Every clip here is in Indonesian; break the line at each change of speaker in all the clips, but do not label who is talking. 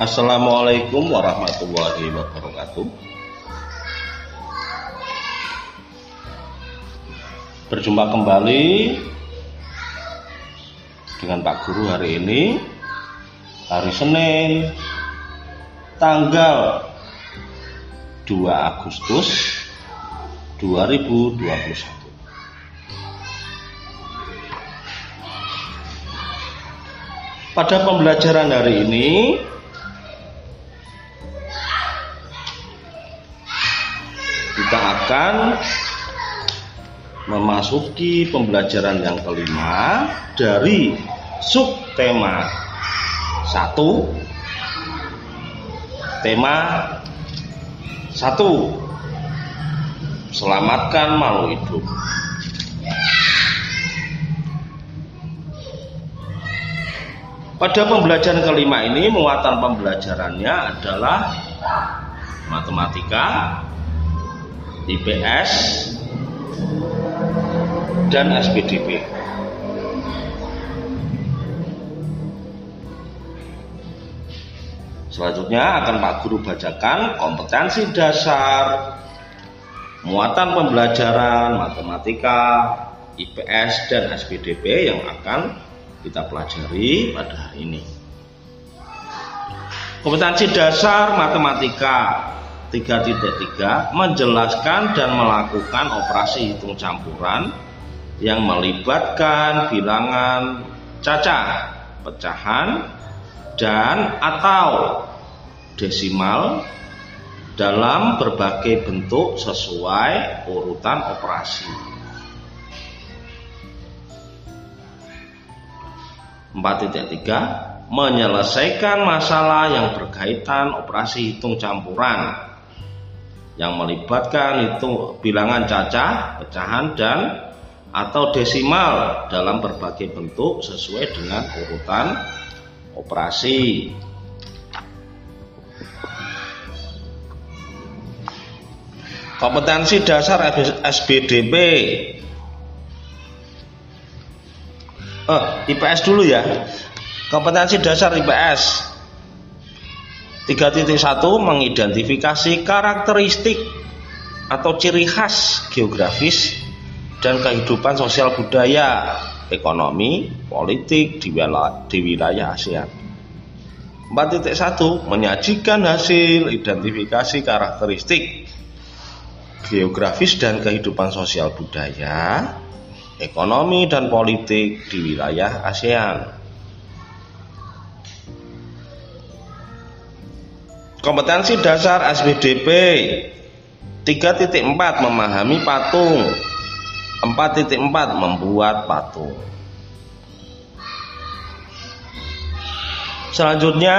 Assalamualaikum warahmatullahi wabarakatuh. Berjumpa kembali dengan Pak Guru hari ini hari Senin tanggal 2 Agustus 2021. Pada pembelajaran hari ini akan memasuki pembelajaran yang kelima dari subtema satu. Tema satu. Selamatkan makhluk hidup. Pada pembelajaran kelima ini muatan pembelajarannya adalah matematika, IPS, dan SPDP. Selanjutnya akan Pak Guru bacakan kompetensi dasar muatan pembelajaran matematika, IPS, dan SPDP yang akan kita pelajari pada hari ini. Kompetensi dasar matematika 3.3 menjelaskan dan melakukan operasi hitung campuran yang melibatkan bilangan cacah, pecahan, dan atau desimal dalam berbagai bentuk sesuai urutan operasi. 4.3 menyelesaikan masalah yang berkaitan operasi hitung campuran yang melibatkan hitung bilangan cacah, pecahan dan atau desimal dalam berbagai bentuk sesuai dengan urutan operasi. Kompetensi dasar SBDP Oh, IPS dulu ya. Kompetensi dasar IPS 3.1 mengidentifikasi karakteristik atau ciri khas geografis dan kehidupan sosial budaya, ekonomi, politik di wilayah, di wilayah ASEAN. 4.1 menyajikan hasil identifikasi karakteristik geografis dan kehidupan sosial budaya ekonomi dan politik di wilayah ASEAN. Kompetensi dasar SBDP 3.4 memahami patung. 4.4 membuat patung. Selanjutnya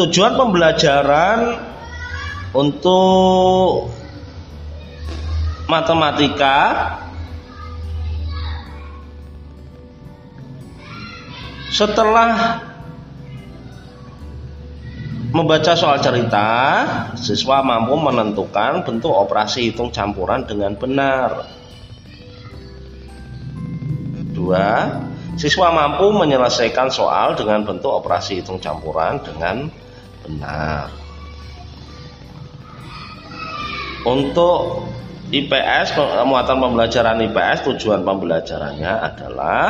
tujuan pembelajaran untuk matematika. Setelah membaca soal cerita, siswa mampu menentukan bentuk operasi hitung campuran dengan benar. Dua, siswa mampu menyelesaikan soal dengan bentuk operasi hitung campuran dengan benar. Untuk IPS, muatan pembelajaran IPS, tujuan pembelajarannya adalah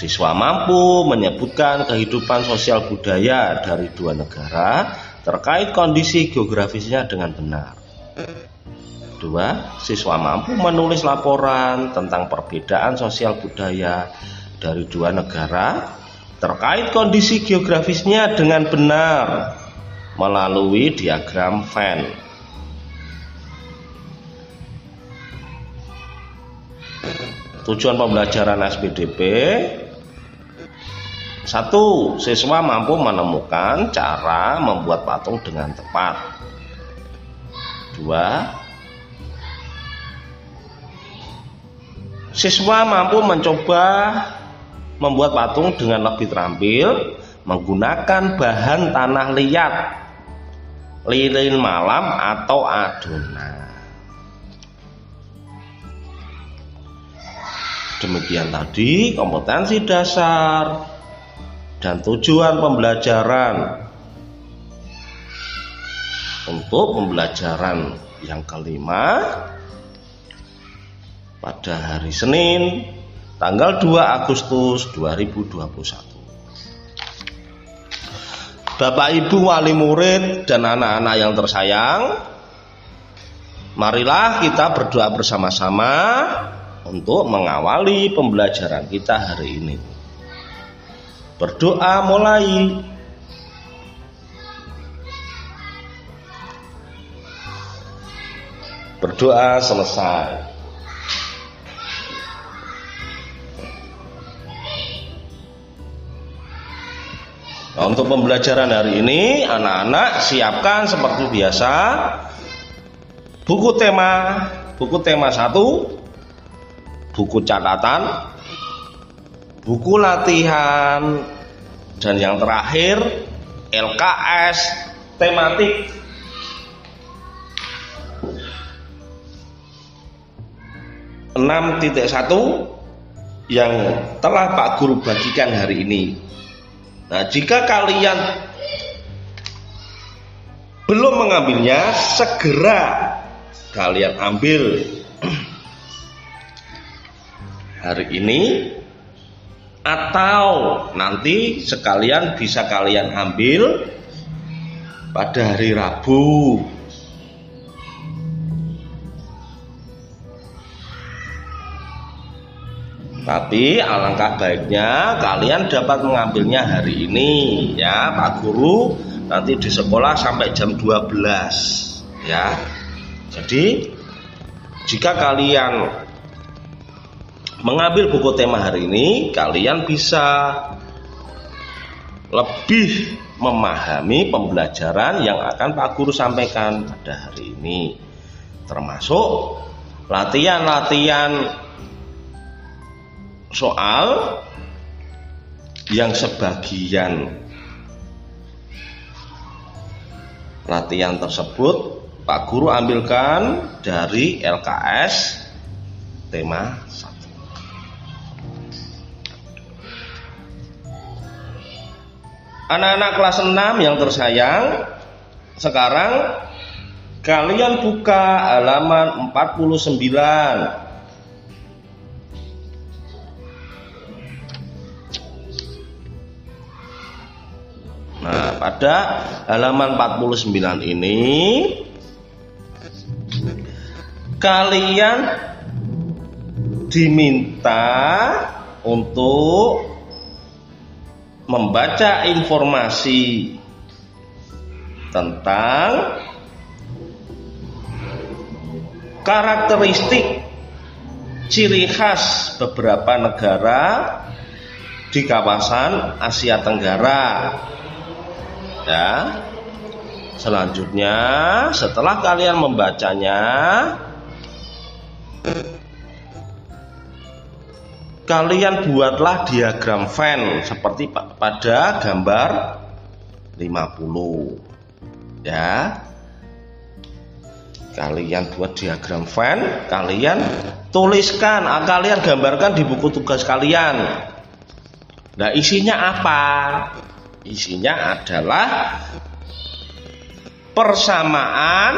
Siswa mampu menyebutkan kehidupan sosial budaya dari dua negara terkait kondisi geografisnya dengan benar. Dua, siswa mampu menulis laporan tentang perbedaan sosial budaya dari dua negara terkait kondisi geografisnya dengan benar melalui diagram Venn. Tujuan pembelajaran SPDP satu, siswa mampu menemukan cara membuat patung dengan tepat. Dua, siswa mampu mencoba membuat patung dengan lebih terampil menggunakan bahan tanah liat, lilin malam atau adonan. Demikian tadi kompetensi dasar dan tujuan pembelajaran untuk pembelajaran yang kelima pada hari Senin tanggal 2 Agustus 2021. Bapak Ibu wali murid dan anak-anak yang tersayang, marilah kita berdoa bersama-sama untuk mengawali pembelajaran kita hari ini. Berdoa mulai. Berdoa selesai. Nah, untuk pembelajaran hari ini, anak-anak siapkan seperti biasa buku tema, buku tema satu, buku catatan, buku latihan, dan yang terakhir LKS tematik. Enam titik satu yang telah Pak Guru bagikan hari ini. Nah, jika kalian belum mengambilnya, segera kalian ambil. Hari ini atau nanti sekalian bisa kalian ambil pada hari Rabu Tapi alangkah baiknya kalian dapat mengambilnya hari ini ya Pak Guru nanti di sekolah sampai jam 12 ya. Jadi jika kalian mengambil buku tema hari ini kalian bisa lebih memahami pembelajaran yang akan Pak Guru sampaikan pada hari ini. Termasuk latihan-latihan soal yang sebagian latihan tersebut Pak Guru ambilkan dari LKS tema 1 Anak-anak kelas 6 yang tersayang Sekarang Kalian buka halaman 49 Nah, pada halaman 49 ini kalian diminta untuk membaca informasi tentang karakteristik ciri khas beberapa negara di kawasan Asia Tenggara Ya. Selanjutnya, setelah kalian membacanya, kalian buatlah diagram Venn seperti pada gambar 50. Ya. Kalian buat diagram Venn, kalian tuliskan, ah, kalian gambarkan di buku tugas kalian. Nah, isinya apa? Isinya adalah persamaan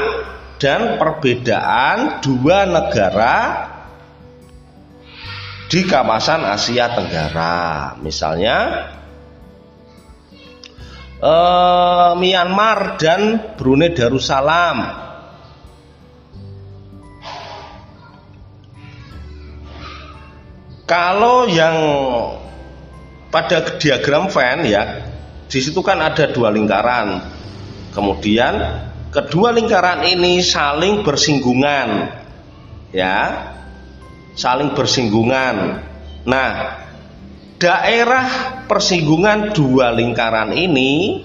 dan perbedaan dua negara di kawasan Asia Tenggara. Misalnya eh, Myanmar dan Brunei Darussalam. Kalau yang pada diagram Venn ya di situ kan ada dua lingkaran. Kemudian kedua lingkaran ini saling bersinggungan. Ya. Saling bersinggungan. Nah, daerah persinggungan dua lingkaran ini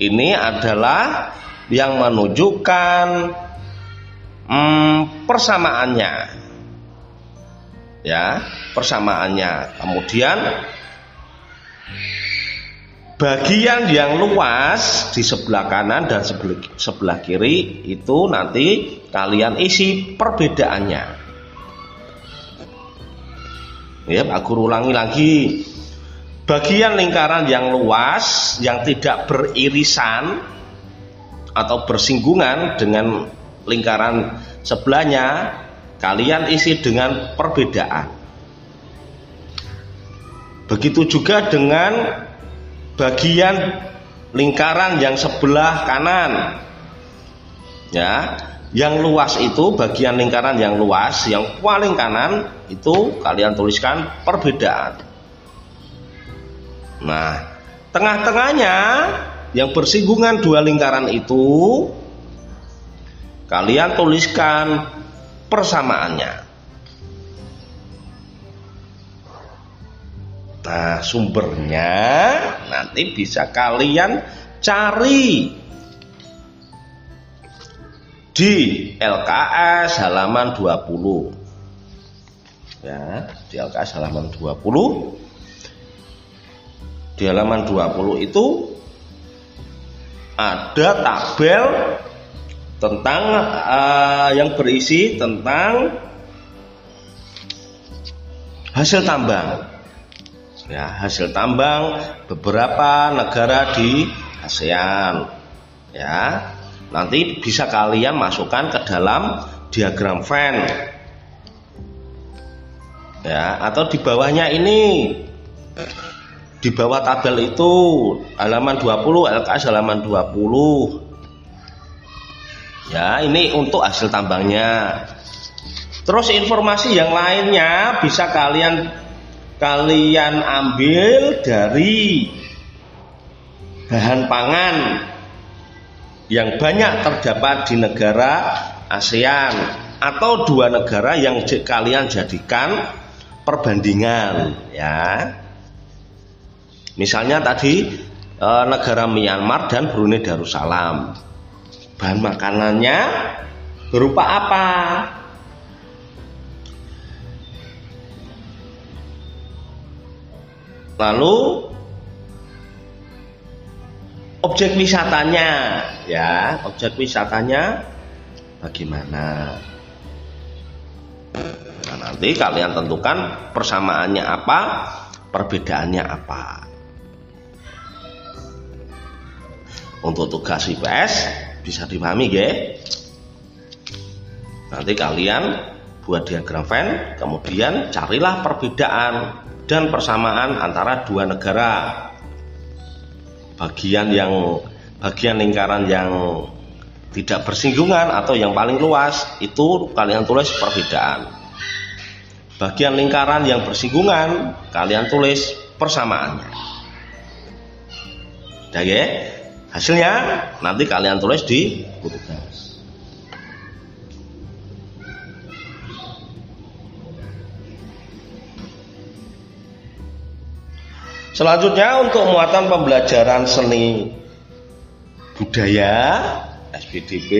ini adalah yang menunjukkan hmm, persamaannya ya persamaannya kemudian bagian yang luas di sebelah kanan dan sebelah, sebelah kiri itu nanti kalian isi perbedaannya. Ya, Guru ulangi lagi. bagian lingkaran yang luas yang tidak beririsan atau bersinggungan dengan lingkaran sebelahnya kalian isi dengan perbedaan begitu juga dengan bagian lingkaran yang sebelah kanan ya yang luas itu bagian lingkaran yang luas yang paling kanan itu kalian tuliskan perbedaan. Nah tengah-tengahnya yang bersinggungan dua lingkaran itu kalian tuliskan persamaannya. Nah, sumbernya nanti bisa kalian cari di LKS halaman 20. Ya, di LKS halaman 20. Di halaman 20 itu ada tabel tentang uh, yang berisi tentang hasil tambang ya hasil tambang beberapa negara di ASEAN ya nanti bisa kalian masukkan ke dalam diagram Venn ya atau di bawahnya ini. Di bawah tabel itu halaman 20 LKS halaman 20 ya ini untuk hasil tambangnya. Terus informasi yang lainnya bisa kalian kalian ambil dari bahan pangan yang banyak terdapat di negara ASEAN atau dua negara yang kalian jadikan perbandingan ya. Misalnya tadi e, negara Myanmar dan Brunei Darussalam. Bahan makanannya berupa apa? Lalu objek wisatanya ya, objek wisatanya bagaimana? Nah, nanti kalian tentukan persamaannya apa, perbedaannya apa. Untuk tugas IPS bisa dipahami, ya. Nanti kalian buat diagram Venn, kemudian carilah perbedaan dan persamaan antara dua negara. Bagian yang bagian lingkaran yang tidak bersinggungan atau yang paling luas itu kalian tulis perbedaan. Bagian lingkaran yang bersinggungan kalian tulis persamaannya. Oke, hasilnya nanti kalian tulis di buku tugas. Selanjutnya untuk muatan pembelajaran seni budaya SPDP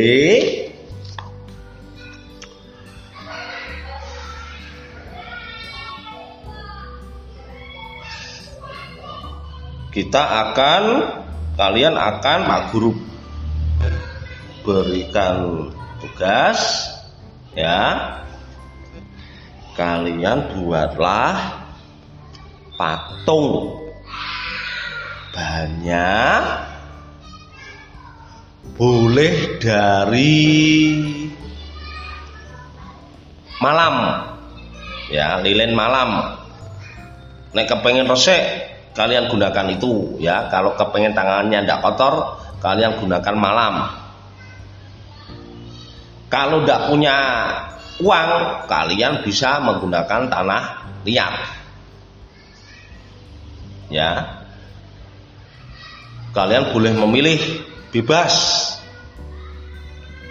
kita akan kalian akan Pak Guru berikan tugas ya. Kalian buatlah patung banyak boleh dari malam. Ya lilin malam. Nek kepengen resek kalian gunakan itu ya. Kalau kepengen tangannya tidak kotor kalian gunakan malam. Kalau tidak punya uang kalian bisa menggunakan tanah liat. Ya kalian boleh memilih bebas.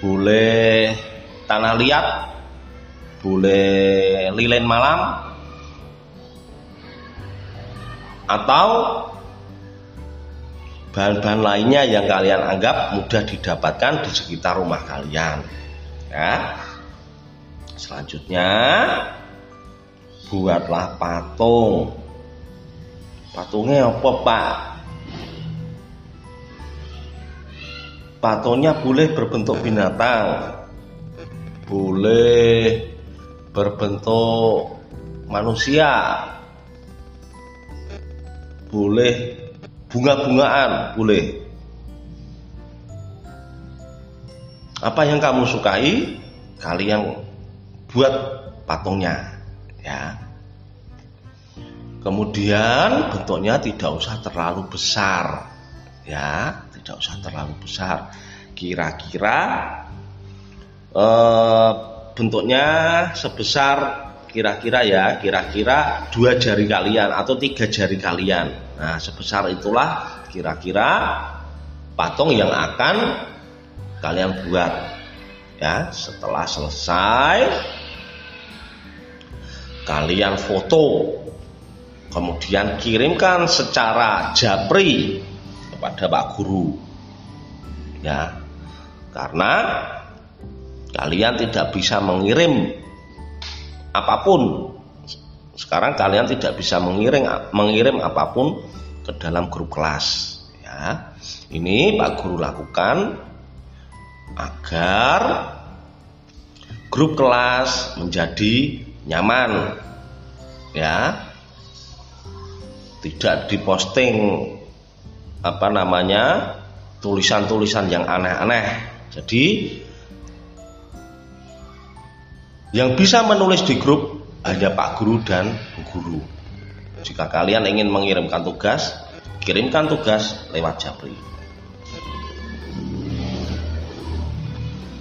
Boleh tanah liat. Boleh lilin malam. Atau bahan-bahan lainnya yang kalian anggap mudah didapatkan di sekitar rumah kalian. Ya. Selanjutnya buatlah patung. Patungnya apa pak Patungnya boleh berbentuk binatang, boleh berbentuk manusia, boleh bunga-bungaan, boleh. Apa yang kamu sukai, kalian buat patungnya, ya. Kemudian bentuknya tidak usah terlalu besar, ya, tidak usah terlalu besar. Kira-kira eh, bentuknya sebesar kira-kira ya kira-kira dua jari kalian atau tiga jari kalian. Nah sebesar itulah kira-kira patung yang akan kalian buat. Ya setelah selesai kalian foto. Kemudian kirimkan secara japri kepada Pak Guru ya karena kalian tidak bisa mengirim apa pun. Sekarang kalian tidak bisa mengirim mengirim apa pun ke dalam grup kelas. Ya, ini Pak Guru lakukan agar grup kelas menjadi nyaman. Ya, tidak diposting apa namanya tulisan-tulisan yang aneh-aneh. Jadi yang bisa menulis di grup hanya Pak Guru dan Bu Guru. Jika kalian ingin mengirimkan tugas, kirimkan tugas lewat Japri.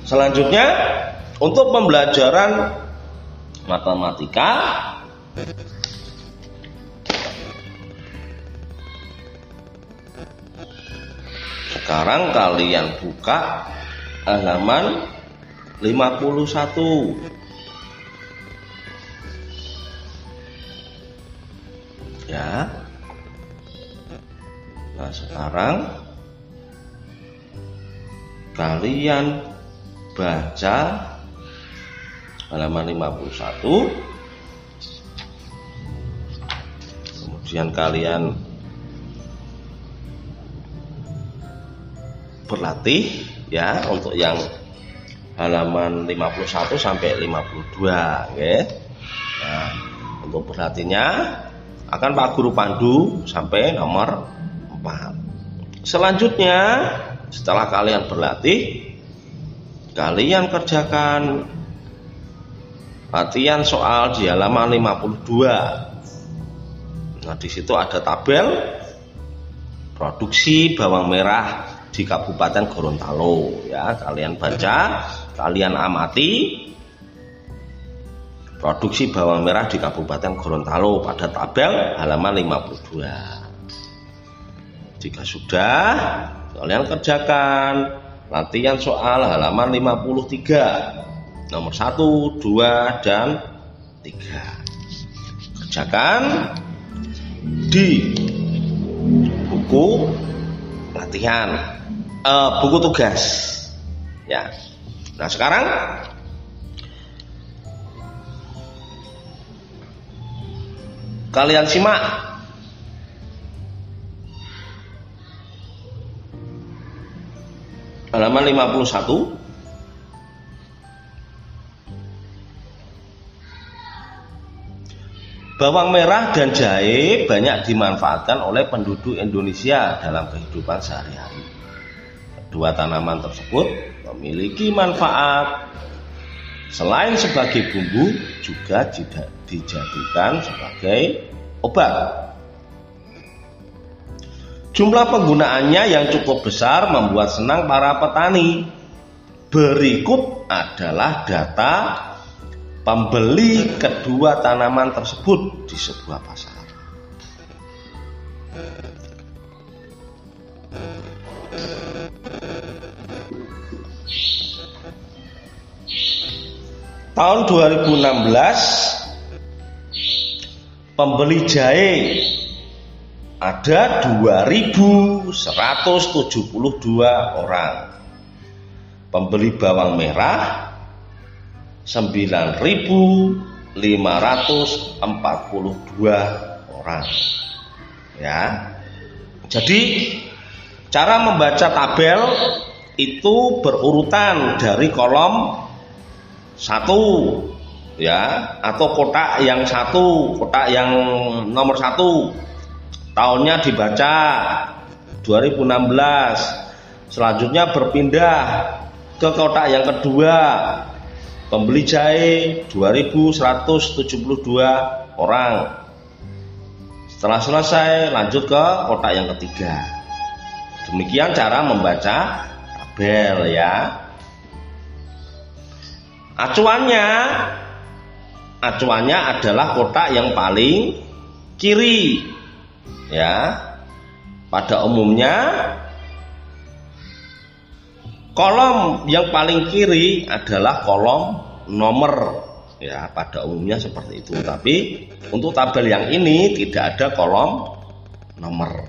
Selanjutnya, untuk pembelajaran matematika Sekarang kalian buka halaman 51 ya. Nah sekarang kalian baca halaman 51 kemudian kalian berlatih ya untuk yang halaman 51 sampai 52 oke nah untuk berlatihnya akan Pak Guru Pandu sampai nomor 4. Selanjutnya, setelah kalian berlatih, kalian kerjakan latihan soal di halaman 52. Nah, di situ ada tabel produksi bawang merah di Kabupaten Gorontalo ya. Kalian baca, kalian amati produksi bawang merah di Kabupaten Gorontalo pada tabel halaman 52. Jika sudah, kalian kerjakan latihan soal halaman 53 nomor 1, 2, dan 3. Kerjakan di buku latihan uh, buku tugas ya. Nah, sekarang Kalian simak halaman 51 Bawang merah dan jahe banyak dimanfaatkan oleh penduduk Indonesia dalam kehidupan sehari-hari. Kedua tanaman tersebut memiliki manfaat selain sebagai bumbu juga dijadikan sebagai obat. Jumlah penggunaannya yang cukup besar membuat senang para petani. Berikut adalah data pembeli kedua tanaman tersebut di sebuah pasar. Tahun 2016 pembeli jahe ada 2172 orang. Pembeli bawang merah 9542 orang. Ya. Jadi cara membaca tabel itu berurutan dari kolom satu ya atau kotak yang satu kotak yang nomor satu. Tahunnya dibaca 2016 selanjutnya berpindah ke kotak yang kedua. Pembeli jahe 2172 orang. Setelah selesai lanjut ke kotak yang ketiga. Demikian cara membaca tabel ya acuannya. Acuannya adalah kotak yang paling kiri. Ya. Pada umumnya kolom yang paling kiri adalah kolom nomor. Ya pada umumnya seperti itu. Tapi untuk tabel yang ini tidak ada kolom nomor.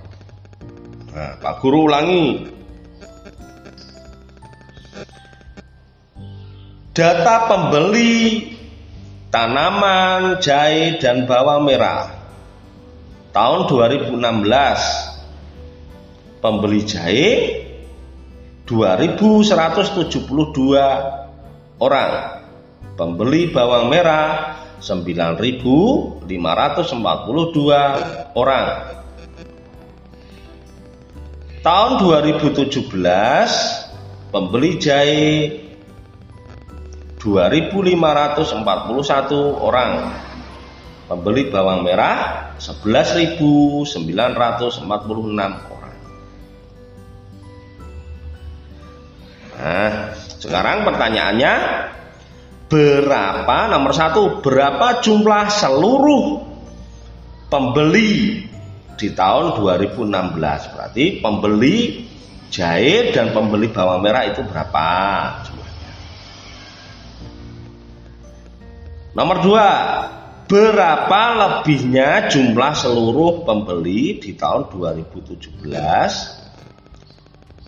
Nah, Pak Guru ulangi data pembeli tanaman jahe dan bawang merah. Tahun 2016 pembeli jahe 2172 orang. Pembeli bawang merah 9542 orang. Tahun 2017 pembeli jahe 2541 orang. Pembeli bawang merah 11.946 orang. Nah, sekarang pertanyaannya berapa nomor satu berapa jumlah seluruh pembeli di tahun 2016 berarti pembeli jahe dan pembeli bawang merah itu berapa nomor dua berapa lebihnya jumlah seluruh pembeli di tahun 2017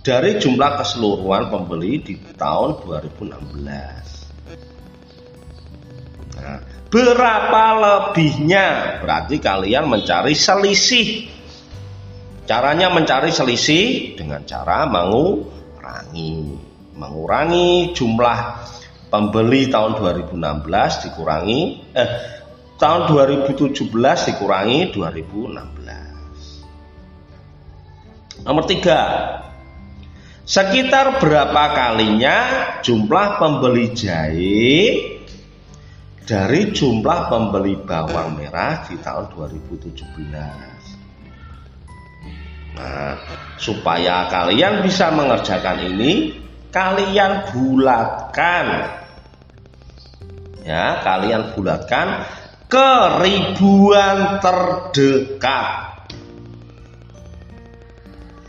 dari jumlah keseluruhan pembeli di tahun 2016. Nah, berapa lebihnya? Berarti kalian mencari selisih. Caranya mencari selisih dengan cara mengurangi. Mengurangi jumlah pembeli tahun 2016 dikurangi eh tahun 2017 dikurangi 2016. Nomor tiga, Sekitar berapa kalinya jumlah pembeli jahe dari jumlah pembeli bawang merah di tahun 2017. Nah, supaya kalian bisa mengerjakan ini, kalian bulatkan. Ya, kalian bulatkan ke ribuan terdekat.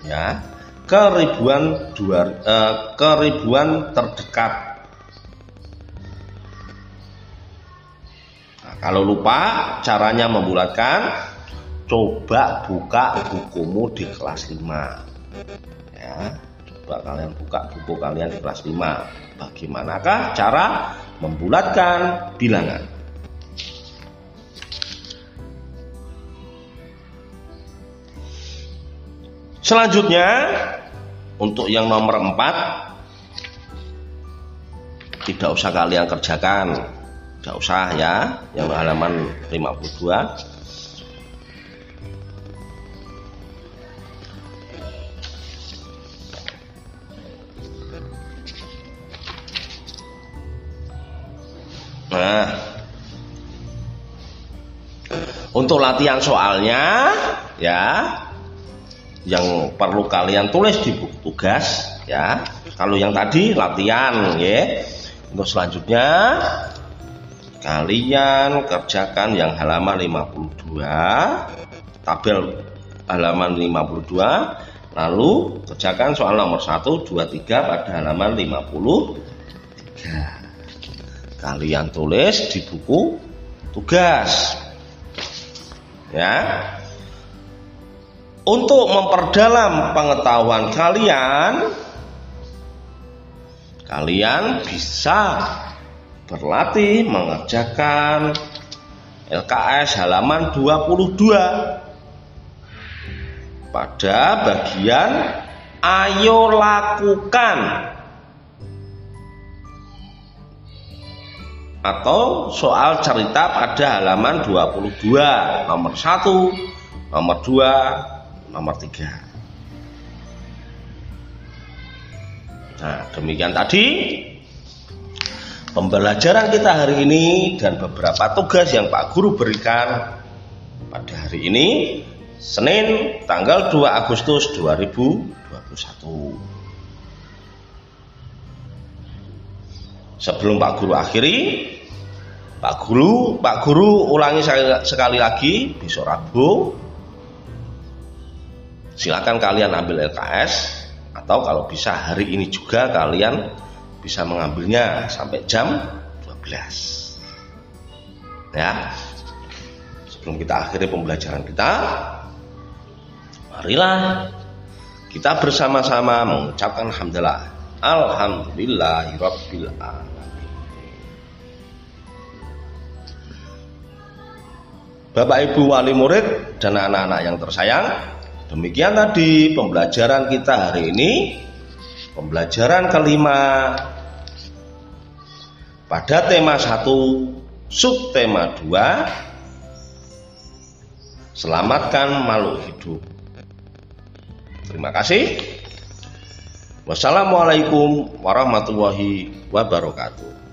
Ya, keribuan dua, eh, keribuan terdekat. Nah, kalau lupa caranya membulatkan, coba buka bukumu di kelas 5. Ya, coba kalian buka buku kalian di kelas 5. Bagaimanakah cara membulatkan bilangan? Selanjutnya untuk yang nomor 4 tidak usah kalian kerjakan. Tidak usah ya, yang halaman 52. Nah, untuk latihan soalnya ya yang perlu kalian tulis di buku tugas ya. Kalau yang tadi latihan ya. Untuk selanjutnya kalian kerjakan yang halaman 52 tabel halaman 52 lalu kerjakan soal nomor 1 2 3 pada halaman 53 kalian tulis di buku tugas. Ya. Untuk memperdalam pengetahuan kalian, kalian bisa berlatih mengerjakan LKS halaman 22 pada bagian ayo lakukan atau soal cerita pada halaman 22 nomor 1 nomor dua, nomor tiga. Nah, demikian tadi pembelajaran kita hari ini dan beberapa tugas yang Pak Guru berikan pada hari ini Senin tanggal 2 Agustus 2021. Sebelum Pak Guru akhiri, Pak Guru, Pak Guru ulangi sekali lagi besok Rabu. Silakan kalian ambil LKS atau kalau bisa hari ini juga kalian bisa mengambilnya sampai jam 12. Ya. Sebelum kita akhiri pembelajaran kita, marilah kita bersama-sama mengucapkan alhamdulillah. Alhamdulillahirabbil alamin. Bapak Ibu wali murid dan anak-anak yang tersayang, demikian tadi pembelajaran kita hari ini. Pembelajaran kelima pada tema 1, subtema 2, selamatkan makhluk hidup. Terima kasih. Wassalamualaikum warahmatullahi wabarakatuh.